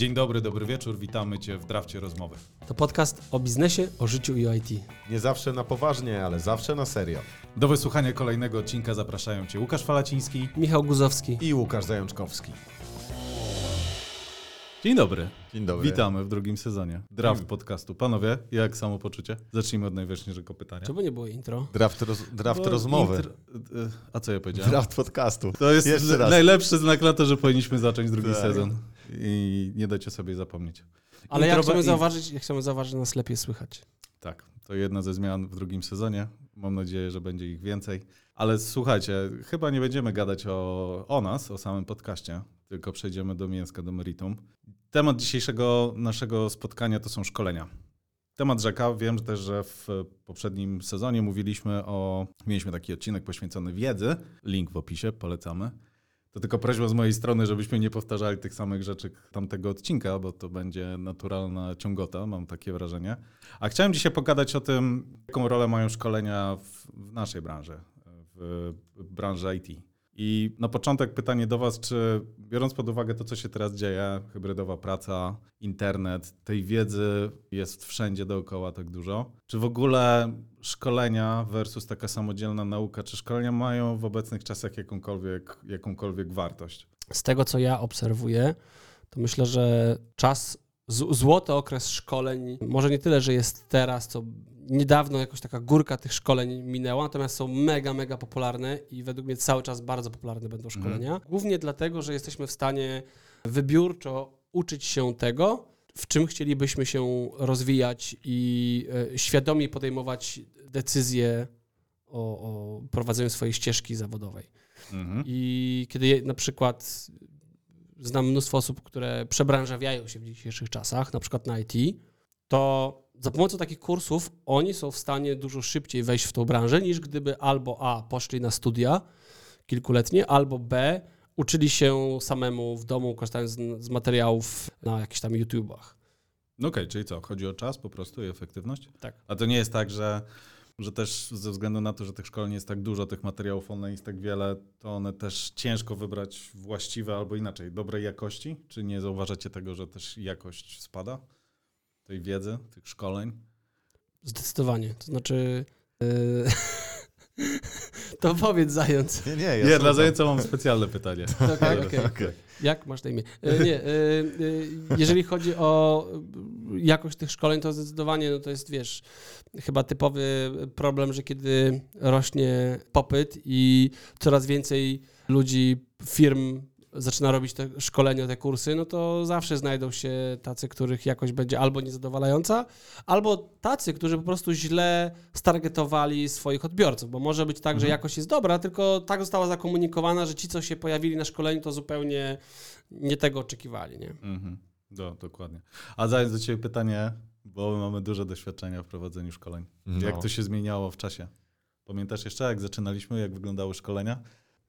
Dzień dobry, dobry wieczór, witamy Cię w Drafcie Rozmowy. To podcast o biznesie, o życiu i o IT. Nie zawsze na poważnie, ale zawsze na serio. Do wysłuchania kolejnego odcinka zapraszają Cię Łukasz Falaciński. Michał Guzowski. I Łukasz Zajączkowski. Dzień dobry. Dzień dobry. Witamy w drugim sezonie Draft podcastu. Panowie, jak samopoczucie? Zacznijmy od najważniejszego pytania. Czemu nie było intro? Draft, roz, draft Bo rozmowy. intro- y, A co ja powiedziałem? Draft podcastu. To jest najlepszy znak na to, że powinniśmy zacząć drugi Tak. sezon. I nie dajcie sobie zapomnieć. Ale ja Intro- chciałem, in- zauważyć, ja chciałem zauważyć, nas lepiej słychać. Tak, to jedna ze zmian w drugim sezonie. Mam nadzieję, że będzie ich więcej. Ale słuchajcie, chyba nie będziemy gadać o, o nas, o samym podcaście, tylko przejdziemy do mięska, do meritum. Temat dzisiejszego naszego spotkania to są szkolenia. Temat rzeka. Wiem też, że w poprzednim sezonie mówiliśmy o. Mieliśmy taki odcinek poświęcony wiedzy. Link w opisie, polecamy. To tylko prośba z mojej strony, żebyśmy nie powtarzali tych samych rzeczy tamtego odcinka, bo to będzie naturalna ciągota, mam takie wrażenie. A chciałem dzisiaj pogadać o tym, jaką rolę mają szkolenia w, w naszej branży, w, w branży IT. I na początek pytanie do Was, czy biorąc pod uwagę to, co się teraz dzieje, hybrydowa praca, internet, tej wiedzy jest wszędzie dookoła tak dużo, czy w ogóle szkolenia versus taka samodzielna nauka, czy szkolenia mają w obecnych czasach jakąkolwiek, jakąkolwiek wartość? Z tego, co ja obserwuję, to myślę, że czas, złoty okres szkoleń, może nie tyle, że jest teraz, co niedawno jakoś taka górka tych szkoleń minęła, natomiast są mega, mega popularne i według mnie cały czas bardzo popularne będą szkolenia. Głównie dlatego, że jesteśmy w stanie wybiórczo uczyć się tego, w czym chcielibyśmy się rozwijać i e, świadomie podejmować decyzje o, o prowadzeniu swojej ścieżki zawodowej. Mhm. I kiedy na przykład znam mnóstwo osób, które przebranżawiają się w dzisiejszych czasach, na przykład na IT, to za pomocą takich kursów oni są w stanie dużo szybciej wejść w tą branżę, niż gdyby albo A poszli na studia kilkuletnie, albo B uczyli się samemu w domu, korzystając z, z materiałów na jakichś tam YouTubach. No okej, czyli co? Chodzi o czas po prostu i efektywność? Tak. A to nie jest tak, że, że też ze względu na to, że tych szkoleń jest tak dużo, tych materiałów online jest tak wiele, to one też ciężko wybrać właściwe albo inaczej, dobrej jakości? Czy nie zauważacie tego, że też jakość spada tej wiedzy, tych szkoleń? Zdecydowanie. To znaczy... Yy... to powiedz zając. Nie, nie, ja nie, dla zajęca mam specjalne pytanie. Okej, okej. Okej. Jak masz na imię? E, Nie, e, e, jeżeli chodzi o jakość tych szkoleń, to zdecydowanie no to jest, wiesz, chyba typowy problem, że kiedy rośnie popyt i coraz więcej ludzi, firm zaczyna robić te szkolenia, te kursy, no to zawsze znajdą się tacy, których jakość będzie albo niezadowalająca, albo tacy, którzy po prostu źle stargetowali swoich odbiorców, bo może być tak, że Mhm. jakość jest dobra, tylko tak została zakomunikowana, że ci, co się pojawili na szkoleniu, to zupełnie nie tego oczekiwali, nie? Mhm. Do, dokładnie. A zając do Ciebie pytanie, bo my mamy duże doświadczenia w prowadzeniu szkoleń. No. Jak to się zmieniało w czasie? Pamiętasz jeszcze, jak zaczynaliśmy, jak wyglądały szkolenia?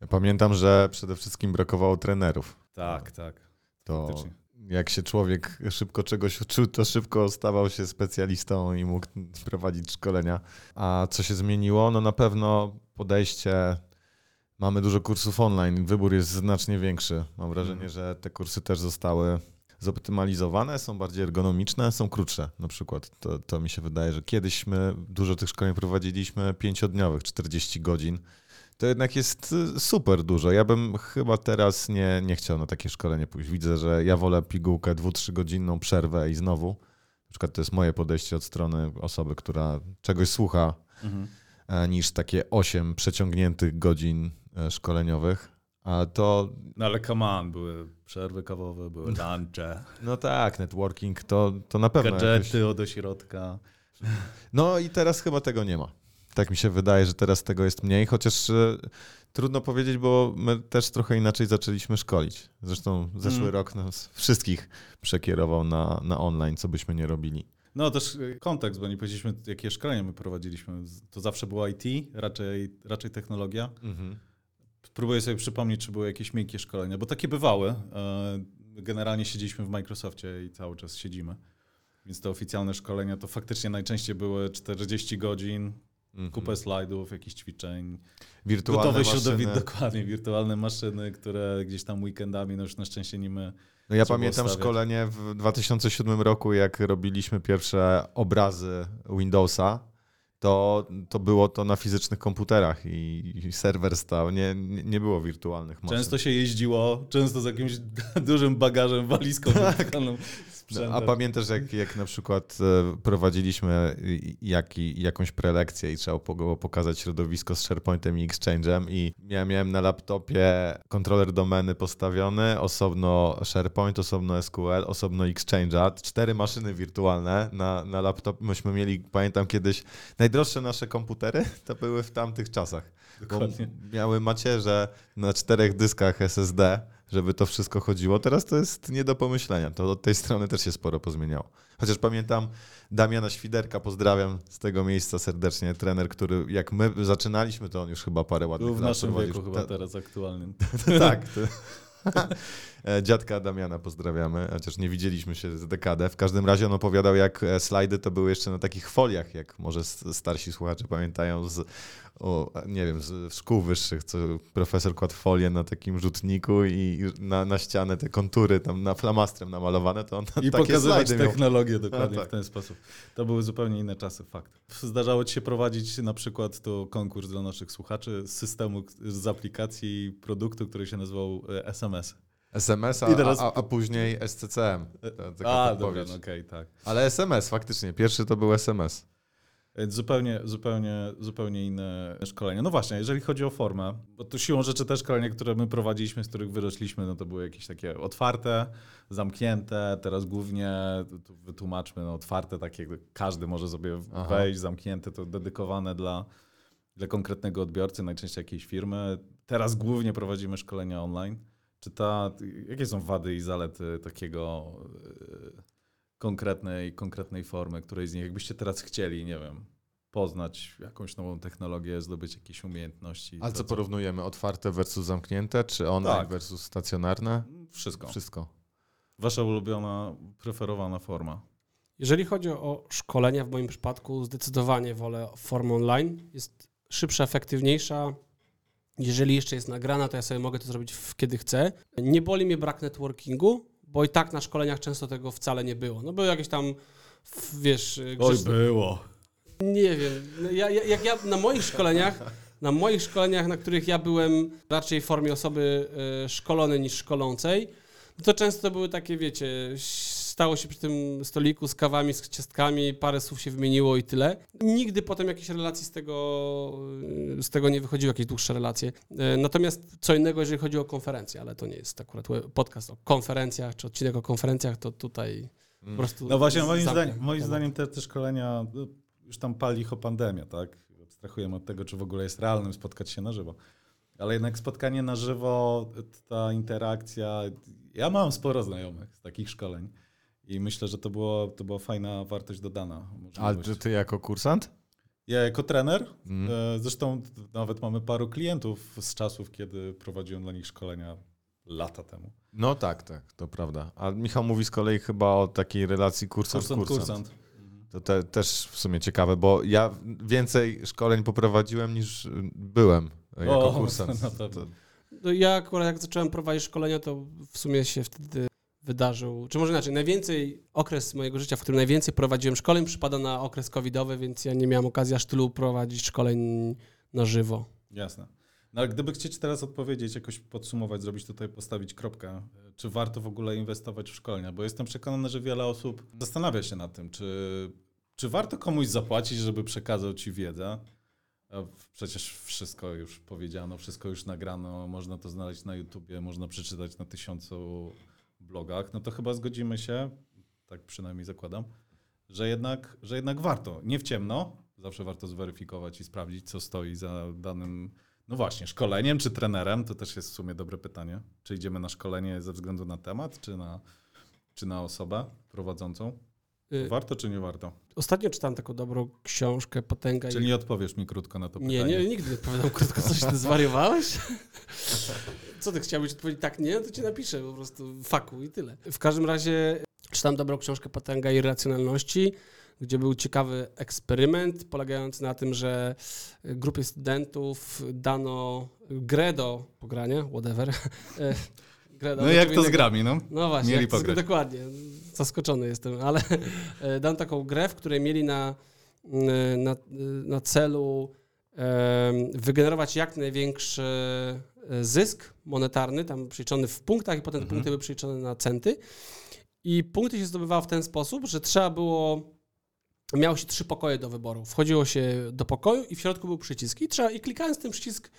Pamiętam, że przede wszystkim brakowało trenerów. Tak, tak. To Faktycznie. jak się człowiek szybko czegoś uczył, to szybko stawał się specjalistą i mógł prowadzić szkolenia. A co się zmieniło? No na pewno podejście. Mamy dużo kursów online, wybór jest znacznie większy. Mam wrażenie, Mhm. że te kursy też zostały zoptymalizowane, są bardziej ergonomiczne, są krótsze na przykład. To, to mi się wydaje, że kiedyś my dużo tych szkoleń prowadziliśmy pięciodniowych, 40 godzin. To jednak jest y, super dużo. Ja bym chyba teraz nie, nie chciał na takie szkolenie pójść. Widzę, że ja wolę pigułkę dwu-, godzinną przerwę i znowu. Na przykład to jest moje podejście od strony osoby, która czegoś słucha, Mhm. e, niż takie 8 przeciągniętych godzin e, szkoleniowych. A to, No ale come on, były przerwy kawowe, były lunche, no tak, networking to, to na pewno. jakoś- gadżety od ośrodka. No i teraz chyba tego nie ma. Tak mi się wydaje, że teraz tego jest mniej, chociaż e, trudno powiedzieć, bo my też trochę inaczej zaczęliśmy szkolić. Zresztą zeszły Mm. rok nas wszystkich przekierował na, na online, co byśmy nie robili. No też y, kontekst, bo nie powiedzieliśmy, jakie szkolenia my prowadziliśmy. To zawsze było IT, raczej, raczej technologia. Próbuję sobie przypomnieć, czy były jakieś miękkie szkolenia, bo takie bywały. E, Generalnie siedzieliśmy w Microsoftie i cały czas siedzimy. Więc te oficjalne szkolenia to faktycznie najczęściej były 40 godzin Mhm. Kupę slajdów, jakichś ćwiczeń. Wirtualne Gotowe środowisko, dokładnie, wirtualne maszyny, które gdzieś tam weekendami, no już na szczęście nie my. No ja pamiętam stawiać. szkolenie w 2007 roku, jak robiliśmy pierwsze obrazy Windowsa, to, to było to na fizycznych komputerach i, i serwer stał, nie, nie było wirtualnych maszyn. Często się jeździło, często z jakimś dużym bagażem, walizką No, sprzętem. a pamiętasz, jak, jak na przykład e, prowadziliśmy jaki, jakąś prelekcję i trzeba było pokazać środowisko z SharePointem i Exchange'em i ja miałem na laptopie kontroler domeny postawiony, osobno SharePoint, osobno SQL, osobno Exchange'a, cztery maszyny wirtualne na, na laptop. Myśmy mieli, pamiętam kiedyś, najdroższe nasze komputery to były w tamtych czasach. Dokładnie. miały macierze na czterech dyskach SSD, żeby to wszystko chodziło. Teraz to jest nie do pomyślenia. To od tej strony też się sporo pozmieniało. Chociaż pamiętam Damiana Świderka, pozdrawiam z tego miejsca serdecznie, trener, który jak my zaczynaliśmy, to on już chyba parę ładnych Był w naszym wieku chyba teraz aktualnym. tak. To... E, Dziadka Damiana pozdrawiamy, chociaż nie widzieliśmy się z dekadę. W każdym razie on opowiadał, jak e, slajdy to były jeszcze na takich foliach, jak może starsi słuchacze pamiętają z, o, nie wiem, z szkół wyższych, co profesor kładł folię na takim rzutniku i na, na ścianę te kontury tam na flamastrem namalowane, to on I takie pokazywać slajdy miał. technologię dokładnie tak. w ten sposób. To były zupełnie inne czasy, fakt. Zdarzało ci się prowadzić na przykład to konkurs dla naszych słuchaczy z systemu, z aplikacji produktu, który się nazywał e, SMS. SMS, a, teraz- a, a później SCCM. Ta, taka A, dobra, no okej, tak. Ale SMS faktycznie, pierwszy to był SMS. Więc zupełnie, zupełnie, zupełnie inne szkolenia. No właśnie, jeżeli chodzi o formę, bo to siłą rzeczy te szkolenia, które my prowadziliśmy, z których wyrośliśmy, no to były jakieś takie otwarte, zamknięte, teraz głównie tu wytłumaczmy, no otwarte, takie każdy może sobie Aha. wejść, zamknięte, to dedykowane dla, dla konkretnego odbiorcy, najczęściej jakiejś firmy. Teraz głównie prowadzimy szkolenia online. Czy ta, jakie są wady i zalety takiego e, konkretnej, konkretnej formy, której z nich, jakbyście teraz chcieli, nie wiem, poznać jakąś nową technologię, zdobyć jakieś umiejętności. Ale co porównujemy? Otwarte versus zamknięte, czy online Tak. versus stacjonarne? Wszystko. Wszystko. Wasza ulubiona, preferowana forma. Jeżeli chodzi o szkolenia, w moim przypadku zdecydowanie wolę formę online. Jest szybsza, efektywniejsza. Jeżeli jeszcze jest nagrana, to ja sobie mogę to zrobić w, kiedy chcę. Nie boli mnie brak networkingu, bo i tak na szkoleniach często tego wcale nie było. No były jakieś tam, wiesz, grzeczne- było. nie wiem. No Ja, ja, jak ja na moich szkoleniach, na moich szkoleniach, na których ja byłem raczej w formie osoby e, szkolonej niż szkolącej, no to często były takie, wiecie, stało się przy tym stoliku z kawami, z ciastkami, parę słów się wymieniło i tyle. Nigdy potem jakiejś relacji z tego, z tego nie wychodziły, jakieś dłuższe relacje. E, Natomiast co innego, jeżeli chodzi o konferencje, ale to nie jest akurat podcast o konferencjach, czy odcinek o konferencjach, to tutaj po prostu... No właśnie, moim, zdaniem, moim zdaniem te, te szkolenia, no, już tam pali ich o pandemię, tak? Abstrahujemy od tego, czy w ogóle jest realnym spotkać się na żywo. Ale jednak spotkanie na żywo, ta interakcja, ja mam sporo znajomych z takich szkoleń i myślę, że to, było, to była fajna wartość dodana. Ale czy ty jako kursant? Ja jako trener, Mm. zresztą nawet mamy paru klientów z czasów, kiedy prowadziłem dla nich szkolenia lata temu. No tak, tak, to prawda. A Michał mówi z kolei chyba o takiej relacji kursant-kursant. Kursant, kursant. To te, też w sumie ciekawe, bo ja więcej szkoleń poprowadziłem niż byłem jako O, kursant. na pewno. To- No ja akurat jak zacząłem prowadzić szkolenia, to w sumie się wtedy wydarzył, czy może inaczej, najwięcej, okres mojego życia, w którym najwięcej prowadziłem szkoleń przypada na okres covidowy, więc ja nie miałem okazji aż tylu prowadzić szkoleń na żywo. Jasne. No ale gdyby chcieć teraz odpowiedzieć, jakoś podsumować, zrobić tutaj, postawić kropkę, czy warto w ogóle inwestować w szkolenia? Bo jestem przekonany, że wiele osób zastanawia się nad tym, czy, czy warto komuś zapłacić, żeby przekazał ci wiedzę. Przecież wszystko już powiedziano, wszystko już nagrano, można to znaleźć na YouTubie, można przeczytać na tysiącu blogach. No to chyba zgodzimy się, tak przynajmniej zakładam, że jednak, że jednak warto. Nie w ciemno, zawsze warto zweryfikować i sprawdzić, co stoi za danym, no właśnie, szkoleniem czy trenerem. To też jest w sumie dobre pytanie. Czy idziemy na szkolenie ze względu na temat, czy na, czy na osobę prowadzącą? Y, Warto czy nie warto? Ostatnio czytałem taką dobrą książkę Potęga i Czyli nie odpowiesz mi krótko na to Nie, pytanie. nie, nigdy nie odpowiadam krótko, coś ty zwariowałeś? Co ty chciałbyś odpowiedzieć tak nie? To ci napiszę po prostu faku i tyle. W każdym razie czytam dobrą książkę Potęga i racjonalności. gdzie był ciekawy eksperyment polegający na tym, że grupie studentów dano grę do pogrania, whatever. E, No jak to z grami, no? No właśnie, Mieli to, pograć. dokładnie. Zaskoczony jestem, ale e, dam taką grę, w której mieli na, mm, na, na celu wygenerować jak największy e, zysk monetarny, tam przeliczony w punktach i potem te Mhm. punkty były przeliczone na centy. I punkty się zdobywało w ten sposób, że trzeba było miało się trzy pokoje do wyboru. Wchodziło się do pokoju i w środku był przycisk. I, trzeba, i klikając ten przycisk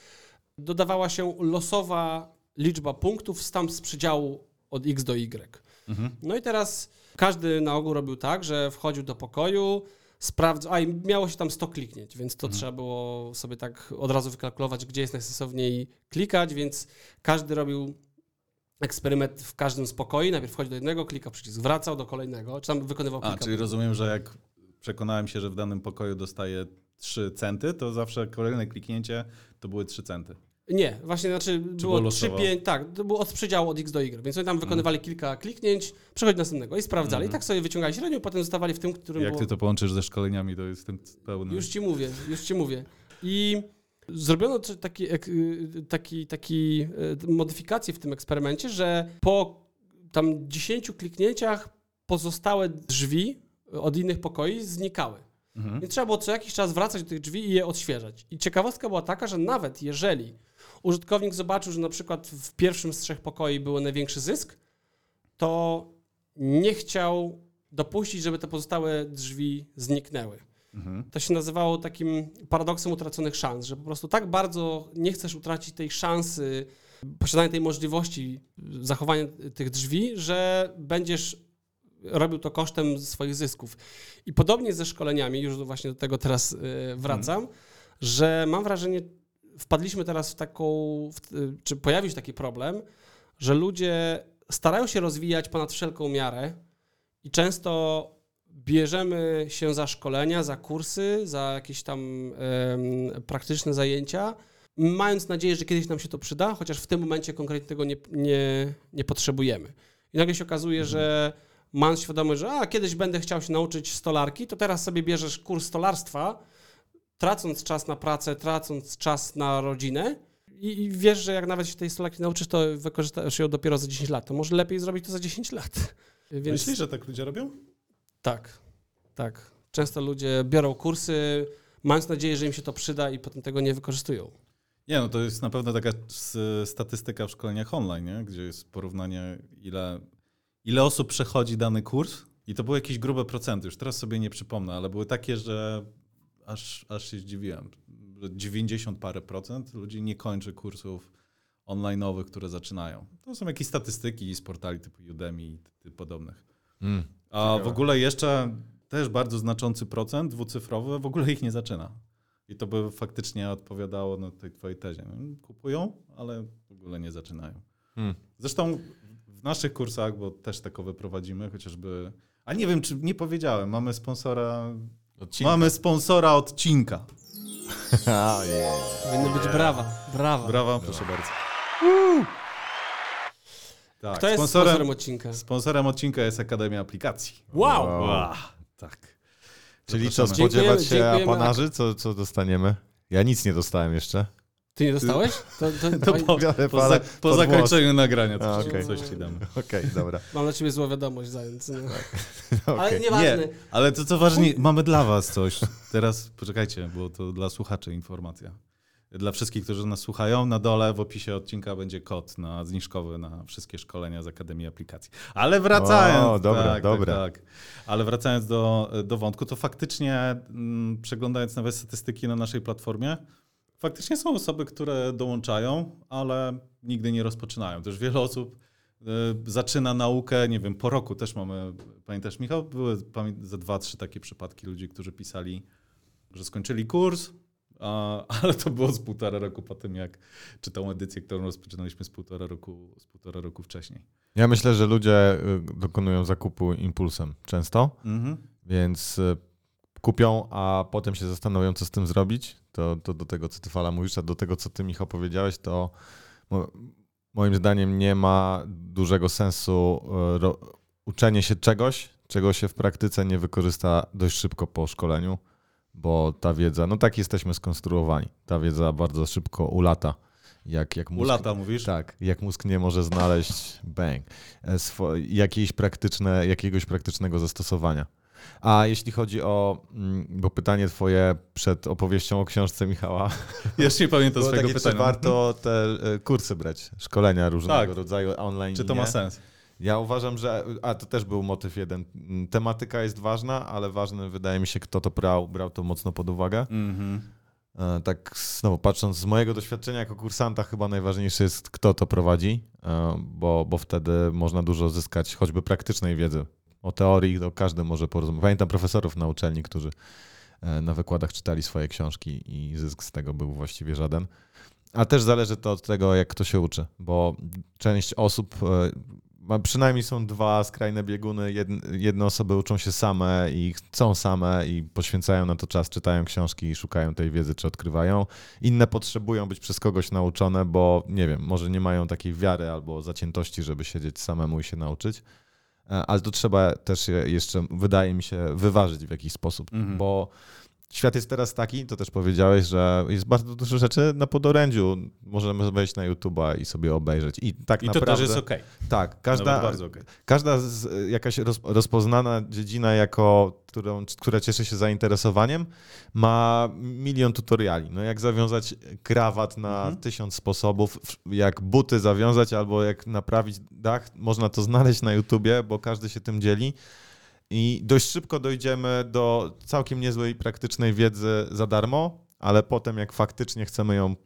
dodawała się losowa liczba punktów z tam z przedziału od x do y. Mhm. No i teraz każdy na ogół robił tak, że wchodził do pokoju, sprawdzał, a i miało się tam 100 kliknięć, więc to Mhm. trzeba było sobie tak od razu wykalkulować, gdzie jest najsensowniej klikać, więc każdy robił eksperyment w każdym z pokoi. Najpierw wchodził do jednego, klikał przycisk, wracał do kolejnego, czy tam wykonywał A, kilka czyli rozumiem, że jak przekonałem się, że w danym pokoju dostaję 3 centy, to zawsze kolejne kliknięcie to były 3 centy. Nie, właśnie znaczy było było 3, losowo? 5, tak, to było od przedziału od x do y, więc oni tam wykonywali kilka kliknięć, przechodzili do następnego i sprawdzali. I tak sobie wyciągali średnią, potem zostawali w tym, którym Jak było... ty to połączysz ze szkoleniami, to jestem pełny. Już ci mówię, już ci mówię. I zrobiono czy- taki, y, taki, taki y, modyfikację w tym eksperymencie, że po tam 10 kliknięciach pozostałe drzwi od innych pokoi znikały. Mhm. Więc trzeba było co jakiś czas wracać do tych drzwi i je odświeżać. I ciekawostka była taka, że nawet jeżeli użytkownik zobaczył, że na przykład w pierwszym z trzech pokoi był największy zysk, to nie chciał dopuścić, żeby te pozostałe drzwi zniknęły. Mhm. To się nazywało takim paradoksem utraconych szans, że po prostu tak bardzo nie chcesz utracić tej szansy, posiadania tej możliwości zachowania tych drzwi, że będziesz robił to kosztem swoich zysków. I podobnie ze szkoleniami, już właśnie do tego teraz y, wracam, że mam wrażenie, wpadliśmy teraz w taką, w, y, czy pojawił się taki problem, że ludzie starają się rozwijać ponad wszelką miarę i często bierzemy się za szkolenia, za kursy, za jakieś tam praktyczne zajęcia, mając nadzieję, że kiedyś nam się to przyda, chociaż w tym momencie konkretnie tego nie, nie, nie potrzebujemy. I nagle się okazuje, że mając świadomość, że a, kiedyś będę chciał się nauczyć stolarki, to teraz sobie bierzesz kurs stolarstwa, tracąc czas na pracę, tracąc czas na rodzinę i, wiesz, że jak nawet się tej stolarki nauczysz, to wykorzystasz ją dopiero za 10 lat. To może lepiej zrobić to za 10 lat. Więc Myślisz, że tak ludzie robią? tak, tak. Często ludzie biorą kursy, mając nadzieję, że im się to przyda i potem tego nie wykorzystują. Nie, no to jest na pewno taka statystyka w szkoleniach online, nie? gdzie jest porównanie, ile, ile osób przechodzi dany kurs i to były jakieś grube procenty, już teraz sobie nie przypomnę, ale były takie, że aż, aż się zdziwiłem, że 90 parę procent ludzi nie kończy kursów online'owych, które zaczynają. To są jakieś statystyki z portali typu Udemy i podobnych. Mm. A w ogóle jeszcze też bardzo znaczący procent dwucyfrowy w ogóle ich nie zaczyna. I to by faktycznie odpowiadało na tej twojej tezie. No, Kupują, ale w ogóle nie zaczynają. Mm. Zresztą w naszych kursach, bo też takowe prowadzimy, chociażby. A nie wiem, czy nie powiedziałem, mamy sponsora. Odcinka. Mamy sponsora odcinka. A, je. Powinny być brawa, brawa. Brawa, proszę bardzo. Tak, Kto jest sponsorem, sponsorem odcinka? sponsorem odcinka jest Akademia Aplikacji. Wow! Wow. Ła, tak. Czyli co, spodziewać się Dziękujemy, apanarzy? Co, co dostaniemy? Ja nic nie dostałem jeszcze. Ty nie dostałeś? To, to, To po, Biorę po, parę za, po zakończeniu nagrania A, coś, okej. coś ci damy. Okej, dobra. Mam dla ciebie złą wiadomość, zając. No. Ale Okej. nieważne. Nie, ale to co ważne, mamy dla was coś. Teraz poczekajcie, bo to dla słuchaczy informacja. Dla wszystkich, którzy nas słuchają, na dole w opisie odcinka będzie kod na zniżkowy na wszystkie szkolenia z Akademii Aplikacji. Ale wracając. O, dobre, tak, dobre. Tak, tak. Ale wracając do, do wątku, to faktycznie mm, przeglądając nawet statystyki na naszej platformie, faktycznie są osoby, które dołączają, ale nigdy nie rozpoczynają. Też wiele osób y, zaczyna naukę, nie wiem, po roku też mamy, pamiętasz Michał, były ze dwa, trzy takie przypadki ludzi, którzy pisali, że skończyli kurs, a, ale to było z półtora roku po tym, jak czytał edycję, którą rozpoczynaliśmy z półtora roku, z półtora roku wcześniej. Ja myślę, że ludzie y, dokonują zakupu impulsem często, Mhm. więc y, kupią, a potem się zastanowią, co z tym zrobić. To, to do tego, co ty Fala mówisz, a do tego, co ty Michał powiedziałeś, to mo, moim zdaniem nie ma dużego sensu ro, uczenie się czegoś, czego się w praktyce nie wykorzysta dość szybko po szkoleniu, bo ta wiedza, no tak jesteśmy skonstruowani, ta wiedza bardzo szybko ulata. Jak, jak mózg, Ulata mówisz? Tak, jak mózg nie może znaleźć bang, e, swo, jakiejś praktyczne, jakiegoś praktycznego zastosowania. A jeśli chodzi o, mm, bo pytanie twoje przed opowieścią o książce Michała, Jeszcze nie pamiętam swojego takie, pytania. czy warto te e, kursy brać, szkolenia różnego Tak. rodzaju online. Czy to ma sens? Ja uważam, że. A to też był motyw jeden. Mm, Tematyka jest ważna, ale ważne wydaje mi się, kto to brał, brał to mocno pod uwagę. Mhm. E, Tak znowu patrząc z mojego doświadczenia jako kursanta, chyba najważniejsze jest, kto to prowadzi, e, bo, bo wtedy można dużo zyskać choćby praktycznej wiedzy. O teorii to każdy może porozumieć. Pamiętam profesorów na uczelni, którzy e, na wykładach czytali swoje książki i zysk z tego był właściwie żaden. A też zależy to od tego, jak kto się uczy, bo część osób, e, przynajmniej są dwa skrajne bieguny. Jedne osoby uczą się same i chcą same i poświęcają na to czas, czytają książki i szukają tej wiedzy, czy odkrywają. Inne potrzebują być przez kogoś nauczone, bo nie wiem, może nie mają takiej wiary albo zaciętości, żeby siedzieć samemu i się nauczyć. E, Ale to trzeba też je- jeszcze, wydaje mi się, wyważyć w jakiś sposób, Mhm. bo świat jest teraz taki, to też powiedziałeś, że jest bardzo dużo rzeczy na podorędziu. Możemy wejść na YouTube'a i sobie obejrzeć. I tak I to naprawdę... też jest okej. Tak, Każda... każda, bardzo okej. każda z, jakaś roz, rozpoznana dziedzina, jako, którą, która cieszy się zainteresowaniem, ma milion tutoriali. No jak zawiązać krawat na Mhm. tysiąc sposobów, jak buty zawiązać albo jak naprawić dach, można to znaleźć na YouTubie, bo każdy się tym dzieli. I dość szybko dojdziemy do całkiem niezłej praktycznej wiedzy za darmo, ale potem jak faktycznie chcemy ją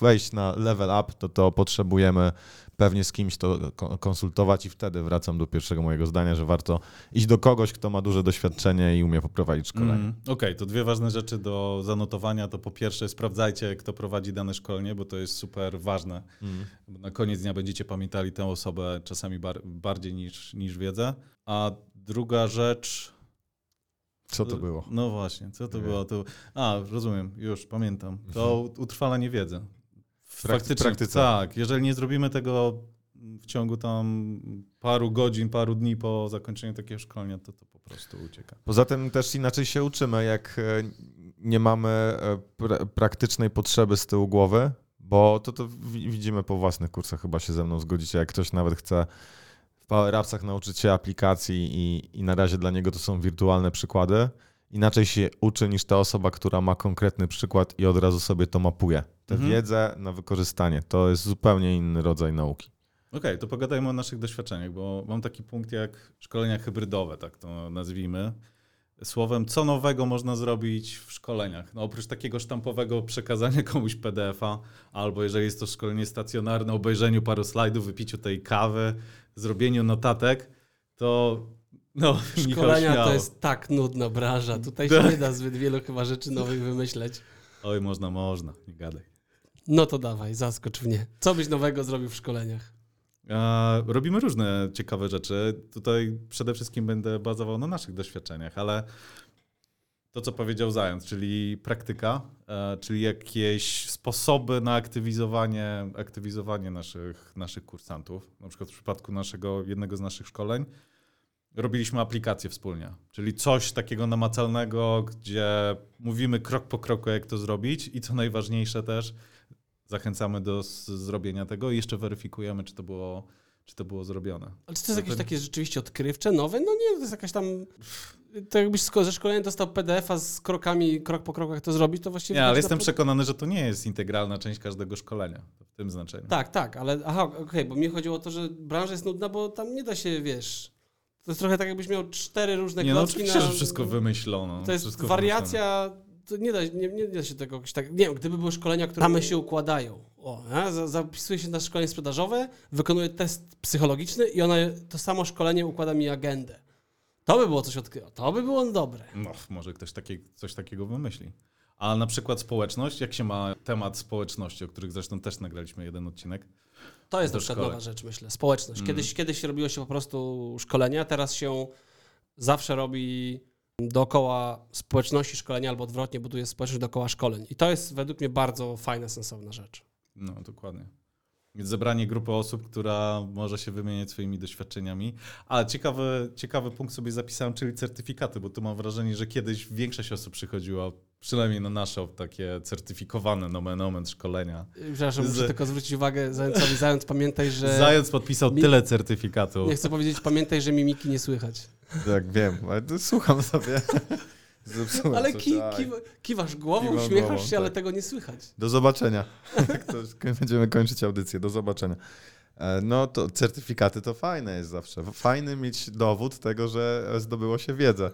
wejść na level up, to to potrzebujemy pewnie z kimś to ko- konsultować i wtedy wracam do pierwszego mojego zdania, że warto iść do kogoś, kto ma duże doświadczenie i umie poprowadzić szkolenie. Mm, Okej, to dwie ważne rzeczy do zanotowania. To po pierwsze sprawdzajcie, kto prowadzi dane szkolenie, bo to jest super ważne. Mm. Na koniec dnia będziecie pamiętali tę osobę czasami bar- bardziej niż, niż wiedzę. A druga rzecz... Co to było? No właśnie, co to Nie. było? To... A, rozumiem, już pamiętam. To utrwalanie wiedzy. Faktycznie, praktyce. tak. Jeżeli nie zrobimy tego w ciągu tam paru godzin, paru dni po zakończeniu takiego szkolenia, to to po prostu ucieka. Poza tym też inaczej się uczymy, jak e, nie mamy e, pra- praktycznej potrzeby z tyłu głowy, bo to, to wi- widzimy po własnych kursach, chyba się ze mną zgodzicie, jak ktoś nawet chce w Power Appsach nauczyć się aplikacji i, i na razie dla niego to są wirtualne przykłady, inaczej się uczy niż ta osoba, która ma konkretny przykład i od razu sobie to mapuje. Tę Mhm. wiedzę na wykorzystanie. To jest zupełnie inny rodzaj nauki. Okej, to pogadajmy o naszych doświadczeniach, bo mam taki punkt jak szkolenia hybrydowe, tak to nazwijmy. Słowem, co nowego można zrobić w szkoleniach? No, oprócz takiego sztampowego przekazania komuś PDF-a, albo jeżeli jest to szkolenie stacjonarne, obejrzeniu paru slajdów, wypiciu tej kawy, zrobieniu notatek, to no, Szkolenia to jest tak nudna branża. Tutaj się Tak. nie da zbyt wielu chyba rzeczy nowych wymyśleć. Oj, można, można, nie gadaj. No to dawaj, zaskocz mnie. Co byś nowego zrobił w szkoleniach? E, Robimy różne ciekawe rzeczy. Tutaj przede wszystkim będę bazował na naszych doświadczeniach, ale to, co powiedział Zając, czyli praktyka, e, czyli jakieś sposoby na aktywizowanie, aktywizowanie naszych, naszych kursantów. Na przykład w przypadku naszego, jednego z naszych szkoleń robiliśmy aplikację wspólnie, czyli coś takiego namacalnego, gdzie mówimy krok po kroku, jak to zrobić i co najważniejsze też, zachęcamy do zrobienia tego i jeszcze weryfikujemy, czy to było, czy to było zrobione. Ale czy to jest jakieś takie rzeczywiście odkrywcze, nowe? No nie, to jest jakaś tam... To jakbyś ze szkolenia dostał PDF-a z krokami, krok po kroku, jak to zrobić, to właściwie... Nie, ale jestem na- przekonany, że to nie jest integralna część każdego szkolenia w tym znaczeniu. Tak, tak, ale aha, okej, bo mi chodziło o to, że branża jest nudna, bo tam nie da się, wiesz... To jest trochę tak, jakbyś miał cztery różne Nie, no oczywiście, na... że wszystko wymyślono. To jest wszystko wariacja, to nie da, nie, nie da się tego jakoś tak... Nie wiem, gdyby były szkolenia, które same się układają. O, a, za- zapisuje się na szkolenie sprzedażowe, wykonuje test psychologiczny i ona, to samo szkolenie układa mi agendę. To by było coś odkryło. To by było dobre. No, może ktoś takie, coś takiego wymyśli. A na przykład społeczność, jak się ma temat społeczności, o których zresztą też nagraliśmy jeden odcinek. To jest na przykład nowa rzecz, myślę. Społeczność. Mm. Kiedyś, kiedyś robiło się po prostu szkolenia, teraz się zawsze robi dookoła społeczności szkolenia albo odwrotnie buduje społeczność dookoła szkoleń. I to jest według mnie bardzo fajna, sensowna rzecz. No, dokładnie. Więc zebranie grupy osób, która może się wymieniać swoimi doświadczeniami. A ciekawy, ciekawy punkt sobie zapisałem, czyli certyfikaty, bo tu mam wrażenie, że kiedyś większość osób przychodziła, przynajmniej na nasze takie certyfikowane nomen omen szkolenia. Przepraszam, muszę Z- tylko zwrócić uwagę Zającowi. Zając, pamiętaj, że... Zając podpisał Mi- tyle certyfikatów. Nie chcę powiedzieć, pamiętaj, że mimiki nie słychać. Tak, wiem, ale słucham sobie. Zepsułem Ale coś, ki, aj. kiwa, kiwasz głową, Kiwam uśmiechasz głową, się, ale tak. tego nie słychać. Do zobaczenia. Tak będziemy kończyć audycję. Do zobaczenia. E, No to certyfikaty to fajne jest zawsze. Fajny mieć dowód tego, że zdobyło się wiedzę.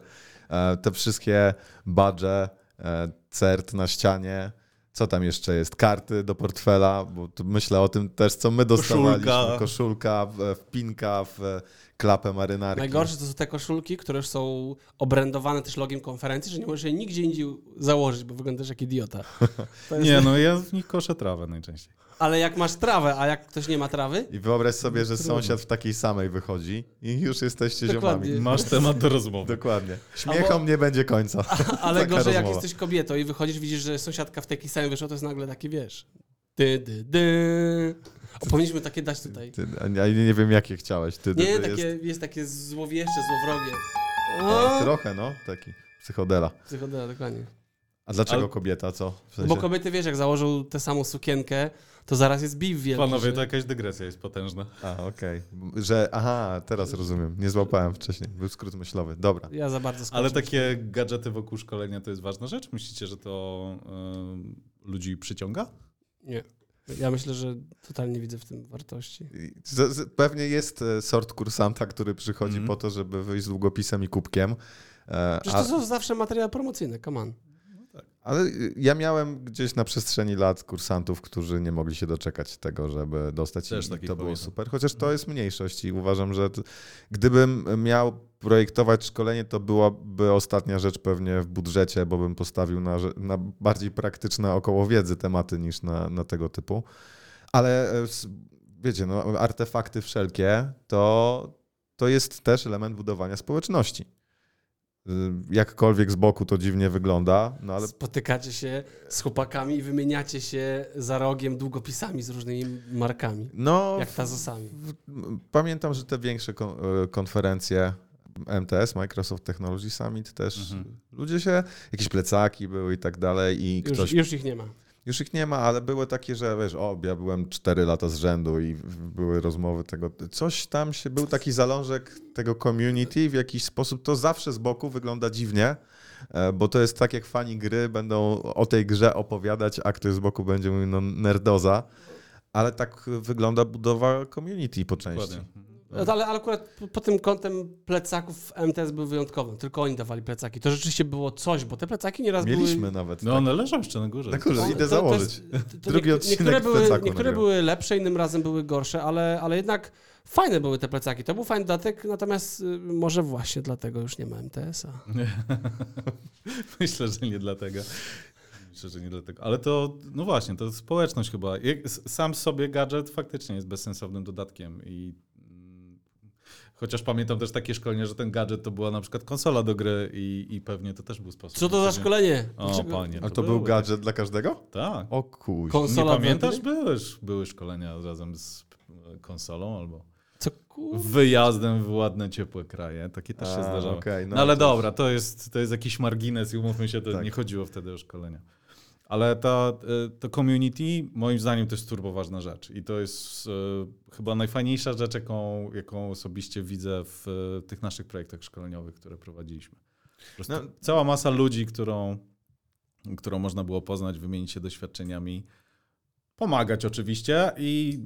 E, Te wszystkie badże, e, cert na ścianie, co tam jeszcze jest? Karty do portfela, bo tu myślę o tym też, co my dostawaliśmy. Koszulka. Koszulka, wpinka w e, klapę marynarki. Najgorsze to są te koszulki, które są obrędowane też logiem konferencji, że nie możesz jej nigdzie indziej założyć, bo wyglądasz jak idiota. Nie, no ja w nich koszę trawę najczęściej. Ale jak masz trawę, a jak ktoś nie ma trawy, I wyobraź sobie, że sąsiad w takiej samej wychodzi i już jesteście Dokładnie. ziomami. Masz temat do rozmowy. Dokładnie. Śmiechom Albo- nie będzie końca. ale Taka gorzej jak rozmowa. jesteś kobietą i wychodzisz, widzisz, że sąsiadka w takiej samej wyszła, to jest nagle taki, wiesz, dy, dy, dy. O, powinniśmy takie dać tutaj. Ty, a ja nie wiem, jakie chciałeś. Ty, ty, Nie, ty takie, Jest... jest... takie złowieszcze, złowrogie. O, trochę, no, taki psychodela. Psychodela, dokładnie. A dlaczego Ale- kobieta, co? W sensie... Bo kobiety, wiesz, jak założą tę samą sukienkę, to zaraz jest biw wielki. Panowie, że- to jakaś dygresja jest potężna. A, okej. Że, aha, teraz rozumiem. Nie złapałem wcześniej. Był skrót myślowy. Dobra. Ja za bardzo Ale takie gadżety wokół szkolenia to jest ważna rzecz? Myślicie, że to y, ludzi przyciąga? Nie. Ja myślę, że totalnie widzę w tym wartości. Pewnie jest e, sort kursanta, który przychodzi Mhm. po to, żeby wyjść z długopisem i kubkiem. E, Przecież a- to są zawsze materiały promocyjne, come on. Ale y, ja miałem gdzieś na przestrzeni lat kursantów, którzy nie mogli się doczekać tego, żeby dostać Też i to było pamiętam. super. Chociaż to jest mniejszość i uważam, że t- gdybym miał projektować szkolenie, to byłaby ostatnia rzecz pewnie w budżecie, bo bym postawił na, na bardziej praktyczne około wiedzy tematy niż na, na tego typu. Ale e, wiecie, no, artefakty wszelkie to, to jest też element budowania społeczności. Y, Jakkolwiek z boku to dziwnie wygląda, no ale Spotykacie się z chłopakami i wymieniacie się za rogiem długopisami z różnymi markami. No, Jak tazosami. w- m- pamiętam, że te większe kon- e, konferencje MTS, Microsoft Technology Summit też, Mhm. ludzie się, jakieś plecaki były i tak dalej i Już, ktoś, już ich nie ma. Już ich nie ma, ale były takie, że wiesz, o, ja byłem 4 lata z rzędu i były rozmowy tego, coś tam się, był taki zalążek tego community w jakiś sposób, to zawsze z boku wygląda dziwnie, e, bo to jest tak jak fani gry będą o tej grze opowiadać, a ktoś z boku będzie mówił, no nerdoza, ale tak wygląda budowa community po części. Dokładnie. No, ale, ale akurat po- pod tym kątem plecaków MTS był wyjątkowy. Tylko oni dawali plecaki. To rzeczywiście było coś, bo te plecaki nieraz Mieliśmy były... nawet. No tak. one leżą jeszcze na górze. Na górze, idę to- to założyć. jest- to- to Drugi odcinek niektóre w były, niektóre były lepsze, innym razem były gorsze, ale, ale jednak fajne były te plecaki. To był fajny dodatek, natomiast y, może właśnie dlatego już nie ma MTS-a. Myślę, że nie dlatego. Myślę, że nie dlatego. Ale to, no właśnie, to społeczność chyba. Sam sobie gadżet faktycznie jest bezsensownym dodatkiem i chociaż pamiętam też takie szkolenie, że ten gadżet to była na przykład konsola do gry i, i pewnie to też był sposób. Co to za szkolenie? O, Dlaczego- panie. A to był były gadżet dla każdego? Tak. O kuś. Konsola nie pamiętasz? Były, były szkolenia razem z e, konsolą albo Co wyjazdem w ładne, ciepłe kraje. Takie też się A, zdarzały. okej, No, ale to- dobra, to jest, to jest jakiś margines i umówmy się, to Tak. nie chodziło wtedy o szkolenia. Ale ta, e, to community moim zdaniem to jest turbo ważna rzecz i to jest e, chyba najfajniejsza rzecz, jaką, jaką osobiście widzę w e, tych naszych projektach szkoleniowych, które prowadziliśmy. No. Cała masa ludzi, którą, którą można było poznać, wymienić się doświadczeniami, pomagać oczywiście i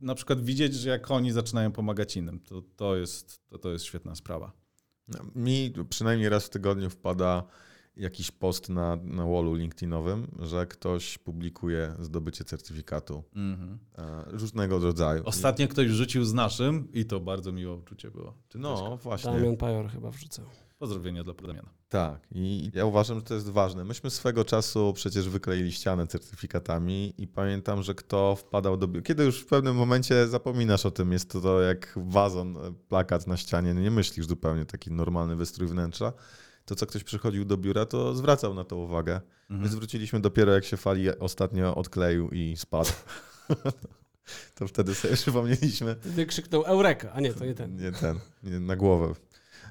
na przykład widzieć, że jak oni zaczynają pomagać innym, to, to, jest, to, to jest świetna sprawa. No, Mi przynajmniej raz w tygodniu wpada jakiś post na, na wallu LinkedInowym, że ktoś publikuje zdobycie certyfikatu Mhm. e, różnego rodzaju. Ostatnio ktoś rzucił z naszym i to bardzo miłe uczucie było. Czy No właśnie. Damian Pajor chyba wrzucał. Pozdrowienia dla Damiana. Tak, i ja uważam, że to jest ważne. Myśmy swego czasu przecież wykleili ścianę certyfikatami i pamiętam, że kto wpadał do biura. Kiedy już w pewnym momencie zapominasz o tym, jest to, to jak wazon, e, plakat na ścianie, nie myślisz zupełnie taki normalny wystrój wnętrza. To co ktoś przychodził do biura, to zwracał na to uwagę. My Mhm. zwróciliśmy dopiero jak się fali ostatnio odkleił i spadł. To wtedy sobie przypomnieliśmy. Wtedy krzyknął Eureka, a nie, to nie ten. Nie ten, nie, na głowę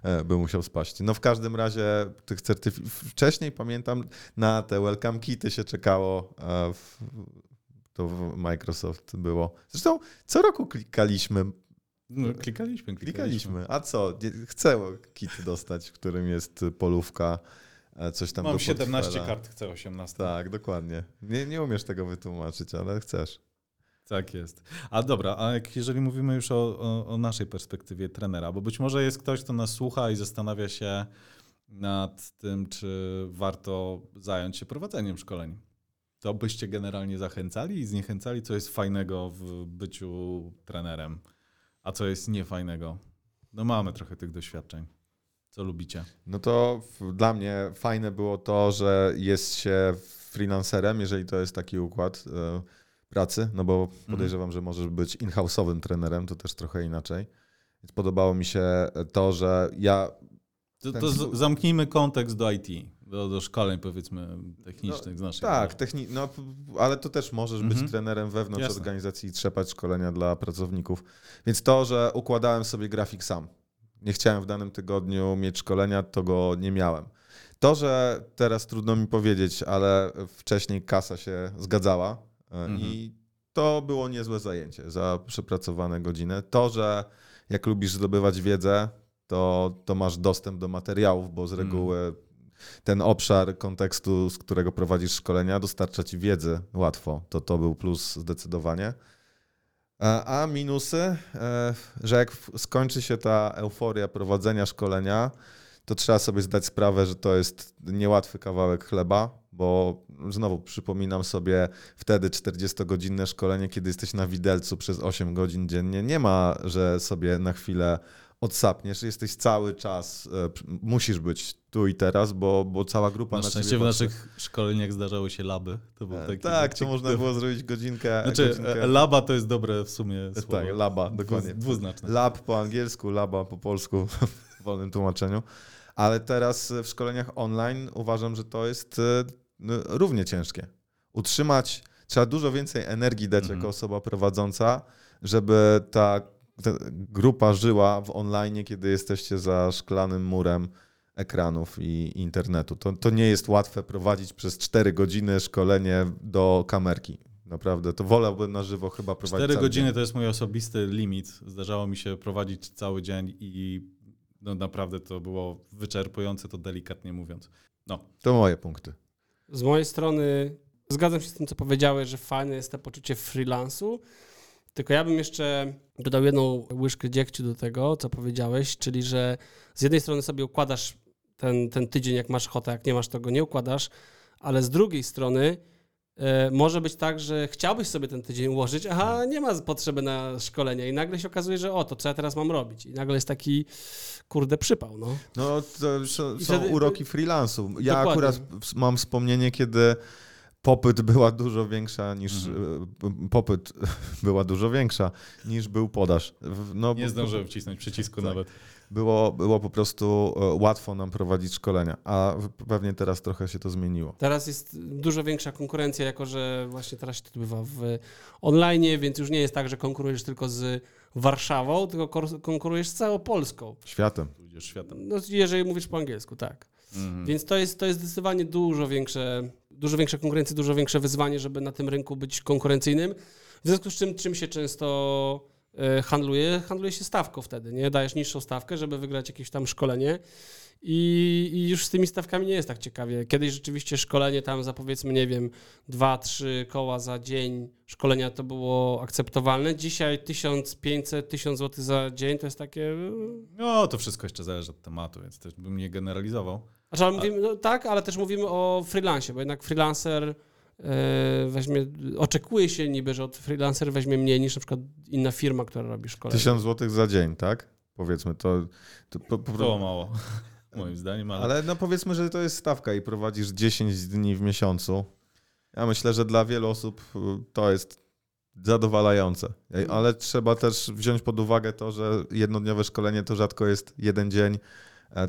e, by musiał spaść. No w każdym razie tych certyfikatów. Wcześniej pamiętam, na te welcome kity się czekało. e, W, to w Microsoft było. Zresztą co roku klikaliśmy. No, klikaliśmy, klikaliśmy. Klikaliśmy. A co? Chcę kit dostać, w którym jest polówka, e, coś tam Mam do 17 portfela. kart, chcę 18. Tak, dokładnie. Nie, nie umiesz tego wytłumaczyć, ale chcesz. Tak jest. A dobra, a jak, jeżeli mówimy już o, o, o naszej perspektywie trenera, bo być może jest ktoś, kto nas słucha i zastanawia się nad tym, czy warto zająć się prowadzeniem szkoleń. To byście generalnie zachęcali i zniechęcali, co jest fajnego w byciu trenerem, a co jest niefajnego. No mamy trochę tych doświadczeń. Co lubicie? No to dla mnie fajne było to, że jest się freelancerem, jeżeli to jest taki układ e, pracy, no bo podejrzewam, że możesz być in-house'owym trenerem, to też trochę inaczej. Więc podobało mi się to, że ja To, to z, zamknijmy kontekst do IT, do, do szkoleń powiedzmy technicznych z naszej Tak, techni- no, ale to też możesz Mhm. być trenerem wewnątrz Jasne. organizacji i trzepać szkolenia dla pracowników. Więc to, że układałem sobie grafik sam, nie chciałem w danym tygodniu mieć szkolenia, to go nie miałem. To, że teraz trudno mi powiedzieć, ale wcześniej kasa się zgadzała e, Mhm. i to było niezłe zajęcie za przepracowane godziny. To, że jak lubisz zdobywać wiedzę, to, to masz dostęp do materiałów, bo z Mhm. reguły ten obszar kontekstu, z którego prowadzisz szkolenia, dostarcza ci wiedzy łatwo. To to był plus zdecydowanie. A, a minusy, e, że jak skończy się ta euforia prowadzenia szkolenia, to trzeba sobie zdać sprawę, że to jest niełatwy kawałek chleba, bo znowu przypominam sobie wtedy 40-godzinne szkolenie, kiedy jesteś na widelcu przez 8 godzin dziennie. Nie ma, że sobie na chwilę odsapniesz, jesteś cały czas, e, musisz być tu i teraz, bo, bo cała grupa Na na, szczęście w naszych szkoleniach zdarzały się laby. To był E, taki Tak, to można było zrobić godzinkę. Znaczy, godzinkę. e, laba to jest dobre w sumie słowo. Tak, laba, dokładnie. Dwuznaczne. Lab po angielsku, laba po polsku w wolnym tłumaczeniu. Ale teraz w szkoleniach online uważam, że to jest równie ciężkie. Utrzymać, trzeba dużo więcej energii dać Mhm. jako osoba prowadząca, żeby ta grupa żyła w online, kiedy jesteście za szklanym murem ekranów i internetu. To, to nie jest łatwe prowadzić przez 4 godziny szkolenie do kamerki. Naprawdę, to wolałbym na żywo chyba prowadzić. Cztery cały godziny dzień. to jest mój osobisty limit. Zdarzało mi się prowadzić cały dzień i no naprawdę to było wyczerpujące, to delikatnie mówiąc. No, To moje punkty. Z mojej strony zgadzam się z tym, co powiedziałeś, że fajne jest to poczucie freelansu. Tylko ja bym jeszcze dodał jedną łyżkę dziegciu do tego, co powiedziałeś, czyli że z jednej strony sobie układasz ten, ten tydzień, jak masz ochotę, jak nie masz, to go nie układasz, ale z drugiej strony e, może być tak, że chciałbyś sobie ten tydzień ułożyć, aha, nie ma potrzeby na szkolenie i nagle się okazuje, że o, to co ja teraz mam robić? I nagle jest taki, kurde, przypał, no. No, to są, są wtedy- uroki freelansu. Ja Dokładnie. akurat mam wspomnienie, kiedy popyt była dużo większa niż Mhm. e, popyt była dużo większa niż był podaż. No, nie zdążyłem wcisnąć przycisku Tak. nawet. było, było po prostu e, łatwo nam prowadzić szkolenia, a pewnie teraz trochę się to zmieniło. Teraz jest dużo większa konkurencja, jako że właśnie teraz się to odbywa w online, więc już nie jest tak, że konkurujesz tylko z Warszawą, tylko konkurujesz z całą Polską. Światem. Światem. No, jeżeli mówisz po angielsku, tak. Mhm. Więc to jest, to jest zdecydowanie dużo większe, dużo większa konkurencja, dużo większe wyzwanie, żeby na tym rynku być konkurencyjnym. W związku z czym, czym się często e, handluje? Handluje się stawką wtedy, nie? Dajesz niższą stawkę, żeby wygrać jakieś tam szkolenie i, i już z tymi stawkami nie jest tak ciekawie. Kiedyś rzeczywiście szkolenie tam za powiedzmy, nie wiem, dwa, trzy koła za dzień szkolenia to było akceptowalne. Dzisiaj 1500, 1000 zł za dzień to jest takie... No, to wszystko jeszcze zależy od tematu, więc też bym nie generalizował. Znaczy, ale mówimy, no, tak, ale też mówimy o freelancie, bo jednak freelancer e, weźmie, oczekuje się niby, że od freelancer weźmie mniej niż na przykład inna firma, która robi szkolenie. Tysiąc złotych za dzień, tak? Powiedzmy, to... to po, po, Było mało, moim zdaniem, ale, Ale no powiedzmy, że to jest stawka i prowadzisz 10 dni w miesiącu. Ja myślę, że dla wielu osób y, to jest zadowalające. Ale trzeba też wziąć pod uwagę to, że jednodniowe szkolenie to rzadko jest jeden dzień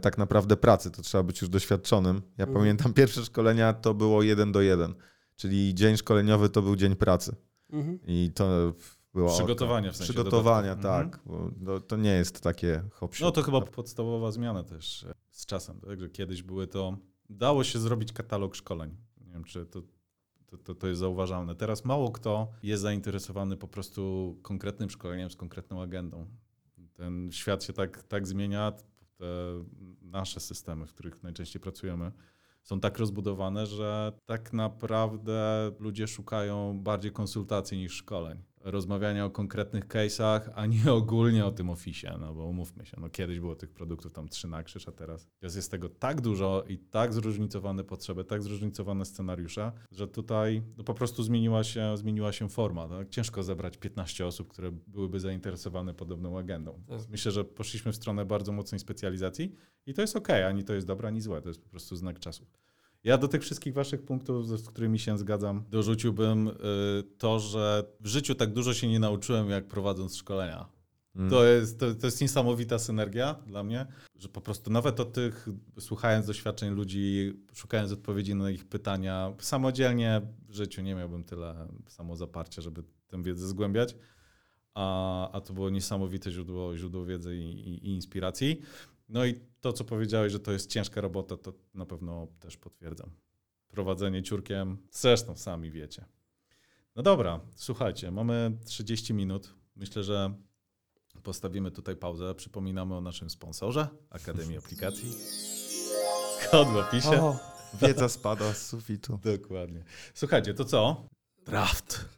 tak naprawdę pracy. To trzeba być już doświadczonym. Ja Mhm. pamiętam pierwsze szkolenia to było jeden do jeden, czyli dzień szkoleniowy to był dzień pracy. Mhm. I to było Przygotowania w sensie Przygotowania, tak. Bo to, to nie jest takie hop No to chyba podstawowa zmiana też e, z czasem, tak? że kiedyś były to, dało się zrobić katalog szkoleń. Nie wiem, czy to, to, to, to jest zauważalne. Teraz mało kto jest zainteresowany po prostu konkretnym szkoleniem z konkretną agendą. Ten świat się tak, tak zmienia, te nasze systemy, w których najczęściej pracujemy, są tak rozbudowane, że tak naprawdę ludzie szukają bardziej konsultacji niż szkoleń. Rozmawiania o konkretnych case'ach, a nie ogólnie o tym oficie, no bo umówmy się, no kiedyś było tych produktów tam trzy na krzyż, a teraz teraz jest tego tak dużo i tak zróżnicowane potrzeby, tak zróżnicowane scenariusze, że tutaj no po prostu zmieniła się, zmieniła się forma. Tak? Ciężko zebrać 15 osób, które byłyby zainteresowane podobną agendą. Myślę, że poszliśmy w stronę bardzo mocnej specjalizacji i to jest okej, ani to jest dobre, ani złe, to jest po prostu znak czasu. Ja do tych wszystkich waszych punktów, z którymi się zgadzam, dorzuciłbym y, to, że w życiu tak dużo się nie nauczyłem, jak prowadząc szkolenia. Mm. To jest, to, to jest niesamowita synergia dla mnie, że po prostu nawet o tych, słuchając doświadczeń ludzi, szukając odpowiedzi na ich pytania, samodzielnie w życiu nie miałbym tyle samozaparcia, żeby tę wiedzę zgłębiać. A, a to było niesamowite źródło, źródło wiedzy i, i, i inspiracji. No i to, co powiedziałeś, że to jest ciężka robota, to na pewno też potwierdzam. Prowadzenie ciurkiem, zresztą sami wiecie. No dobra, słuchajcie, mamy 30 minut. Myślę, że postawimy tutaj pauzę. Przypominamy o naszym sponsorze, Akademii Aplikacji. Kod w opisie. O, Wiedza spada z sufitu. Dokładnie. Słuchajcie, to co? Draft.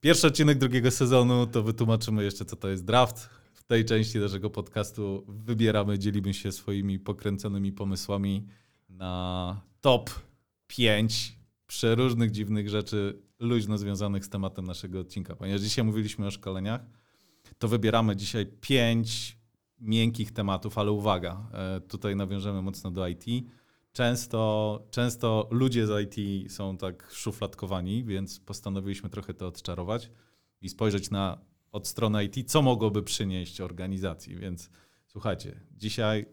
Pierwszy odcinek drugiego sezonu, to wytłumaczymy jeszcze, co to jest draft. W tej części naszego podcastu wybieramy, dzielimy się swoimi pokręconymi pomysłami na top 5 przeróżnych dziwnych rzeczy luźno związanych z tematem naszego odcinka. Ponieważ dzisiaj mówiliśmy o szkoleniach, to wybieramy dzisiaj pięć miękkich tematów, ale uwaga, e, tutaj nawiążemy mocno do IT. Często, często ludzie z IT są tak szufladkowani, więc postanowiliśmy trochę to odczarować i spojrzeć na od strony IT, co mogłoby przynieść organizacji. Więc słuchajcie, dzisiaj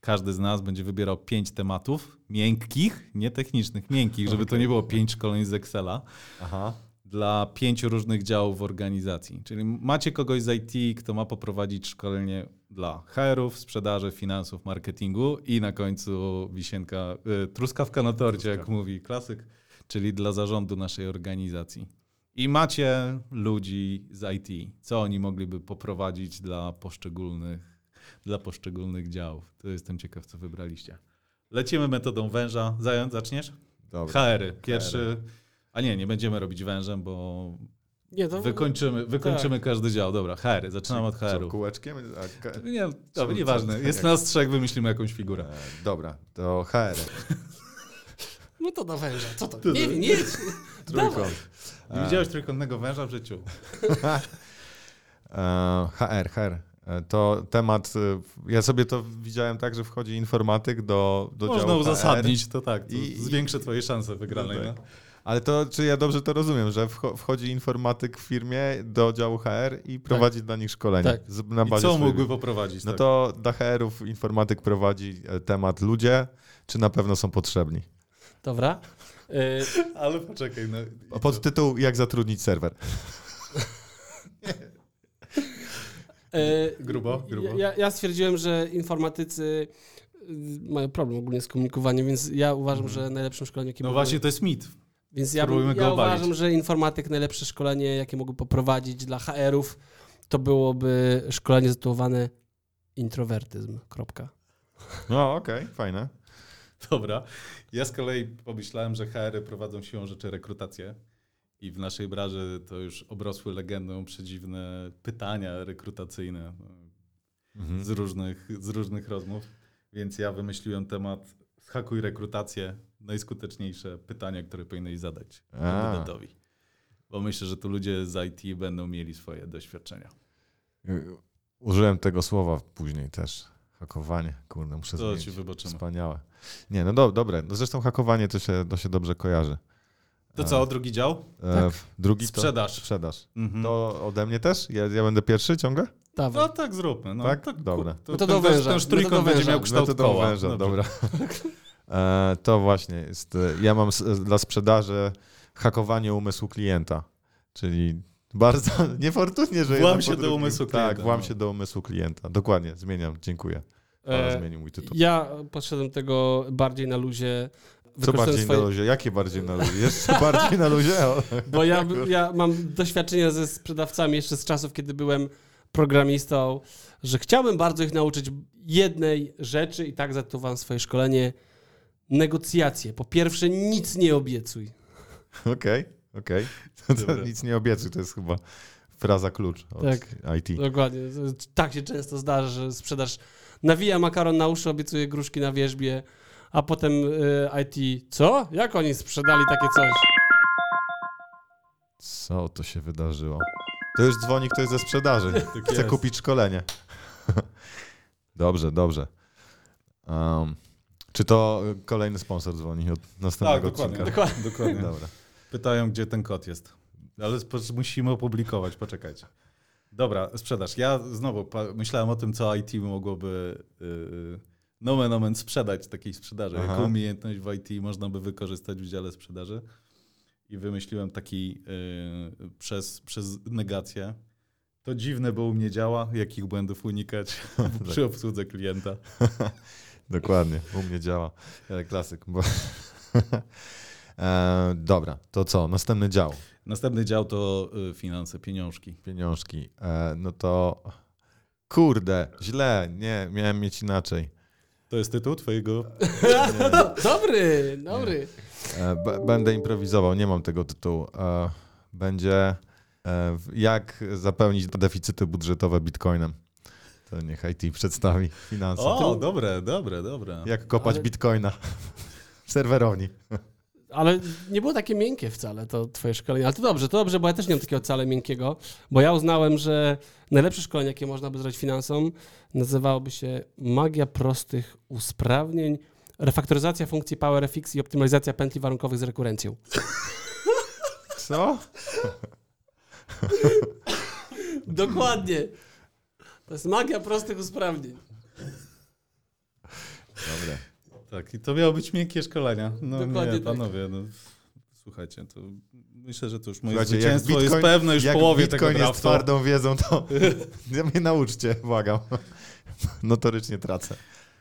każdy z nas będzie wybierał pięć tematów miękkich, nie technicznych, miękkich, żeby to nie było pięć szkoleń z Excela Aha. Dla pięciu różnych działów organizacji. Czyli macie kogoś z IT, kto ma poprowadzić szkolenie dla HR-ów, sprzedaży, finansów, marketingu i na końcu wisienka, y, truskawka na torcie, jak mówi klasyk, czyli dla zarządu naszej organizacji. I macie ludzi z IT, co oni mogliby poprowadzić dla poszczególnych, dla poszczególnych działów. To jestem ciekaw, co wybraliście. Lecimy metodą węża. Zając, zaczniesz? Dobra. HR-y. Pierwszy. A nie, nie będziemy robić wężem, bo nie, to wykończymy, wykończymy każdy dział. Dobra, HR-y. Zaczynamy od HR-u. kółeczkiem? A, ka- Nie, dobra, co- nieważne. co- Jest jak- nas trzech, wymyślimy jakąś figurę. E, dobra, to HR. No to do węża. Co to? To- Nie wiem, nie Trójkąt. Nie widziałeś trójkątnego węża w życiu? E, HR, HR. E, To temat, e, ja sobie to widziałem tak, że wchodzi informatyk do, do Można działu HR. uzasadnić, to tak. To I- zwiększy twoje szanse wygranej. No No tak. Ale to, czy ja dobrze to rozumiem, że wcho- wchodzi informatyk w firmie do działu HR i prowadzi dla nich szkolenie Tak. z, na I bazie co swojej- mógłby poprowadzić? No tak? to dla HR-ów informatyk prowadzi e, temat ludzie, czy na pewno są potrzebni? Dobra. Y, Ale poczekaj. No, i? Pod tytuł Jak zatrudnić serwer. y, Grubo, grubo. Ja, ja stwierdziłem, że informatycy y, mają problem ogólnie z komunikowaniem, więc ja uważam, że najlepszym szkoleniem, jakie No właśnie, to jest mit. Więc ja, bym, ja obalić. uważam, że informatyk najlepsze szkolenie, jakie mógłby poprowadzić dla HR-ów, to byłoby szkolenie zatytułowane introwertyzm. Kropka. No okej, fajne. Dobra. Ja z kolei pomyślałem, że HR-y prowadzą siłą rzeczy rekrutację i w naszej branży to już obrosły legendą przedziwne pytania rekrutacyjne no, Mhm. z różnych, z różnych rozmów. Więc ja wymyśliłem temat zhakuj rekrutację, najskuteczniejsze pytania, które powinieneś zadać A. kandydatowi. Bo myślę, że tu ludzie z IT będą mieli swoje doświadczenia. Użyłem tego słowa później też. Hakowanie, kurde, muszę To zmienić. ci wybaczymy. Wspaniałe. Nie, no do, dobre. No zresztą hakowanie to się, to się dobrze kojarzy. To co, drugi dział? E, Tak. Drugi to Sprzedaż. sprzedaż. Mhm. To ode mnie też? Ja, ja będę pierwszy ciągle? Dawaj. No tak zróbmy. No, Tak? Dobra. To, Metodą ten, węża. ten, ten trójkąt Metodą będzie węża. miał kształt Metodą koła. węża, Dobrze. dobra. E, to właśnie jest. e, Ja mam s- dla sprzedaży hakowanie umysłu klienta, czyli bardzo niefortunnie, że Włam się do umysłu Tak, klienta, włam no. się do umysłu klienta. Dokładnie, zmieniam, dziękuję. Ale E, zmienił mój tytuł. ja podszedłem tego bardziej na luzie. Co bardziej swoje- na luzie? Jakie bardziej na luzie? Jeszcze bardziej na luzie? Bo ja, ja mam doświadczenia ze sprzedawcami jeszcze z czasów, kiedy byłem programistą, że chciałbym bardzo ich nauczyć jednej rzeczy i tak zatytułowałem swoje szkolenie. Negocjacje. Po pierwsze, nic nie obiecuj. Okej, okej. To Dobra. Nic nie obiecuj, to jest chyba fraza klucz od Tak. IT. Dokładnie. Tak się często zdarza, że sprzedaż nawija makaron na uszy, obiecuje gruszki na wierzbie, a potem y, IT, co? Jak oni sprzedali takie coś? Co to się wydarzyło? To już dzwoni ktoś ze sprzedaży. Tak Chce jest. kupić szkolenie. dobrze, dobrze. Um, czy to kolejny sponsor dzwoni od Tak, następnego dokładnie. odcinka? dokładnie. dokładnie. Dobra. Pytają, gdzie ten kod jest. Ale musimy opublikować, poczekajcie. Dobra, sprzedaż. Ja znowu myślałem o tym, co IT mogłoby yy, nomen omen sprzedać takiej sprzedaży. Aha. Jaką umiejętność w IT można by wykorzystać w dziale sprzedaży. I wymyśliłem taki yy, przez, przez negację. To dziwne, bo u mnie działa, jakich błędów unikać przy obsłudze klienta. Dokładnie, u mnie działa. E, Klasyk. Bo... e, dobra, to co? Następny dział. Następny dział to y, finanse, pieniążki. Pieniążki. E, no to kurde, źle. Nie, miałem mieć inaczej. To jest tytuł twojego dobry, dobry. E, b- będę improwizował, nie mam tego tytułu. E, będzie e, jak zapełnić deficyty budżetowe bitcoinem. To niech IT przedstawi finanse. O, dobre, dobre, dobre. Jak kopać Ale- bitcoina w serwerowni. Ale nie było takie miękkie wcale to twoje szkolenie. Ale to dobrze, to dobrze, bo ja też nie mam takiego wcale miękkiego, bo ja uznałem, że najlepsze szkolenie, jakie można by zrobić finansom, nazywałoby się magia prostych usprawnień, refaktoryzacja funkcji PowerFX i optymalizacja pętli warunkowych z rekurencją. Co? Dokładnie. To jest magia prostych usprawnień. Dobre. Tak, i to miało być miękkie szkolenia. No Dokładnie nie, tak. panowie, no, słuchajcie, to myślę, że to już moje Słuchajcie, jak zwycięstwo jest Bitcoin- pewne już w Jak połowie bitcoin tego jest draftu. twardą wiedzą, to mnie nauczcie, błagam. Notorycznie tracę.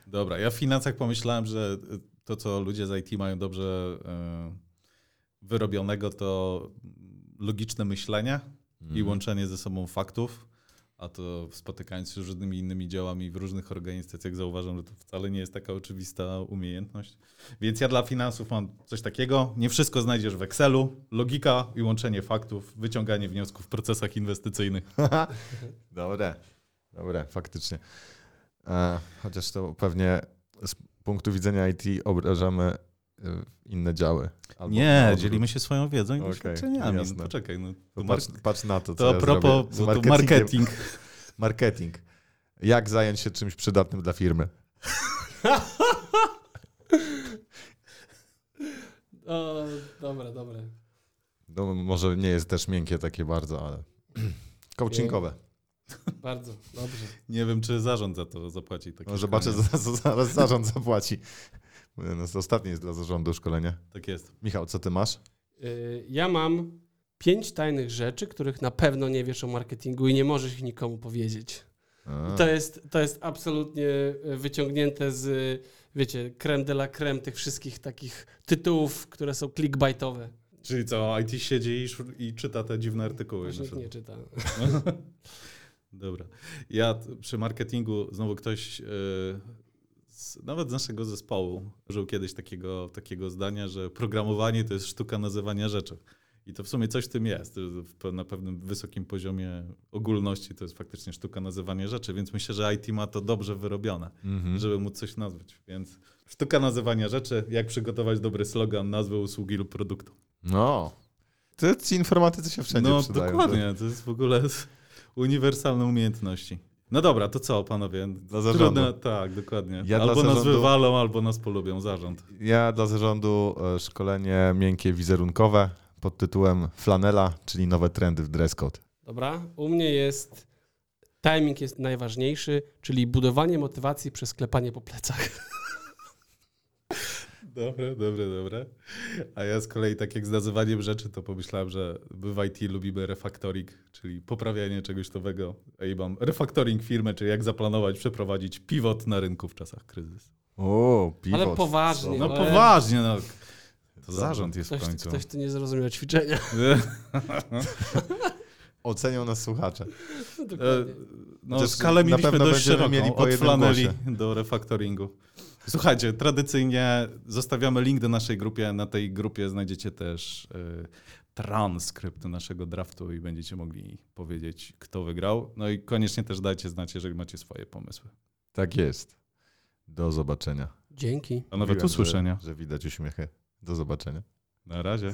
Dobra, ja w finansach pomyślałem, że to, co ludzie z IT mają dobrze e, wyrobionego, to logiczne myślenie i Mhm. łączenie ze sobą faktów, a to spotykając się z różnymi innymi działami w różnych organizacjach zauważam, że to wcale nie jest taka oczywista umiejętność. Więc ja dla finansów mam coś takiego. Nie wszystko znajdziesz w Excelu. Logika i łączenie faktów, wyciąganie wniosków w procesach inwestycyjnych. Dobre, dobre, faktycznie. E, chociaż to pewnie z punktu widzenia IT obrażamy inne działy. Nie, odwrót. dzielimy się swoją wiedzą i Okej, doświadczeniami. jasne. No, poczekaj, no, To to, mar- patrz, patrz na to, co to a ja propos bo to marketingiem. marketing. Marketing. Jak zająć się czymś przydatnym dla firmy? O, dobre, dobre. No, może nie jest też miękkie takie bardzo, ale coachingowe. Bardzo dobrze. Nie wiem, czy zarząd za to zapłaci. Takie No, zobaczę, zaraz zarząd zapłaci. No, to ostatnie jest dla zarządu szkolenie. Tak jest. Michał, co ty masz? Y, Ja mam pięć tajnych rzeczy, których na pewno nie wiesz o marketingu i nie możesz ich nikomu powiedzieć. A, I to jest, to jest absolutnie y, wyciągnięte z, wiecie, creme de la creme tych wszystkich takich tytułów, które są clickbaitowe. Czyli co, IT siedzi i, i czyta te dziwne artykuły. Właśnie nie czyta. Dobra. Ja przy marketingu znowu ktoś, yy, z, nawet z naszego zespołu, użył kiedyś takiego, takiego zdania, że programowanie to jest sztuka nazywania rzeczy. I to w sumie coś w tym jest. Na pewnym wysokim poziomie ogólności to jest faktycznie sztuka nazywania rzeczy, więc myślę, że IT ma to dobrze wyrobione, Mhm. żeby móc coś nazwać. Więc sztuka nazywania rzeczy, jak przygotować dobry slogan, nazwę usługi lub produktu. No. To ci informatycy się wszędzie no przydają. dokładnie, to jest w ogóle uniwersalne umiejętności. No dobra, to co panowie? Dla zarządu. tak, dokładnie. Ja albo dla nas zarządu- wywalą, albo nas polubią, zarząd. Ja dla zarządu e, szkolenie miękkie wizerunkowe pod tytułem Flanela, czyli nowe trendy w dress code. Dobra? U mnie jest timing jest najważniejszy, czyli budowanie motywacji przez klepanie po plecach. Dobre, dobre, dobre. A ja z kolei tak jak z nazywaniem rzeczy, to pomyślałem, że my w IT lubimy refactoring, czyli poprawianie czegoś nowego. A i mam refactoring firmy, czyli jak zaplanować, przeprowadzić pivot na rynku w czasach kryzysu. O, piwo. Ale poważnie. No ale poważnie, no. To zarząd jest Ktoś, w końcu. ktoś tu nie zrozumiał ćwiczenia. Ocenią nas słuchacze. Dokładnie. No, Chociaż skalę mieliśmy dość szeroką, mieli po od flaneli głosie. do refaktoringu. Słuchajcie, tradycyjnie zostawiamy link do naszej grupie. Na tej grupie znajdziecie też y, transkrypt naszego draftu i będziecie mogli powiedzieć, kto wygrał. No i koniecznie też dajcie znać, jeżeli macie swoje pomysły. Tak jest. Do zobaczenia. Dzięki. A nawet Mówiłem, usłyszenia. Że, że widać uśmiechy. Do zobaczenia. Na razie.